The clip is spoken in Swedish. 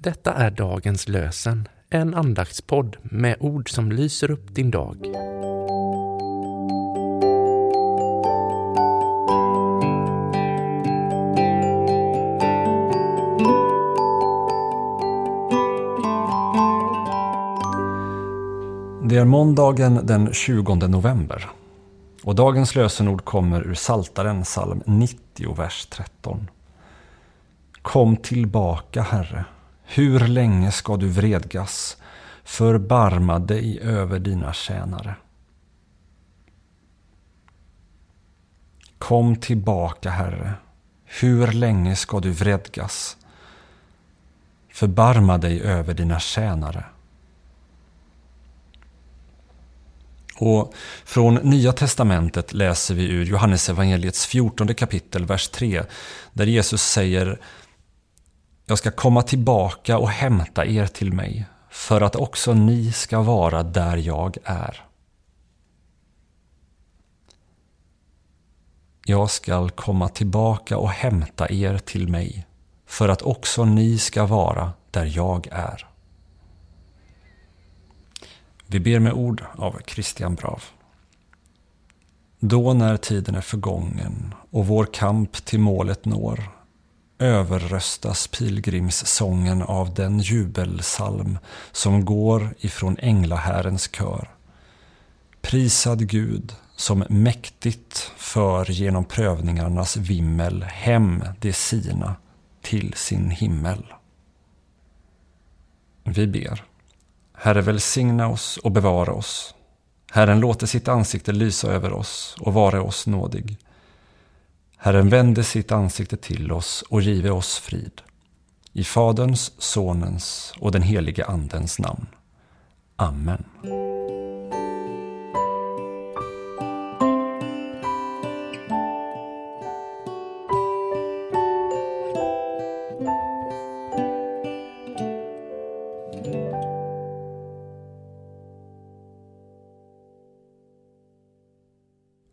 Detta är dagens lösen, en andaktspodd med ord som lyser upp din dag. Det är måndagen den 20 november och dagens lösenord kommer ur Saltaren psalm 90, vers 13. Kom tillbaka, Herre. Hur länge ska du vredgas? Förbarma dig över dina tjänare. Kom tillbaka, Herre. Hur länge ska du vredgas? Förbarma dig över dina tjänare. Och från Nya Testamentet läser vi ur Johannesevangeliets 14 kapitel, vers 3, där Jesus säger jag ska komma tillbaka och hämta er till mig, för att också ni ska vara där jag är. Jag skall komma tillbaka och hämta er till mig, för att också ni ska vara där jag är. Vi ber med ord av Christian Brav. Då när tiden är förgången och vår kamp till målet når överröstas pilgrimssången av den jubelsalm som går ifrån änglahärens kör. Prisad Gud som mäktigt för genom prövningarnas vimmel hem de sina till sin himmel. Vi ber. Herre välsigna oss och bevara oss. Herren låter sitt ansikte lysa över oss och vara oss nådig. Herren vände sitt ansikte till oss och give oss frid. I Faderns, Sonens och den helige Andens namn. Amen.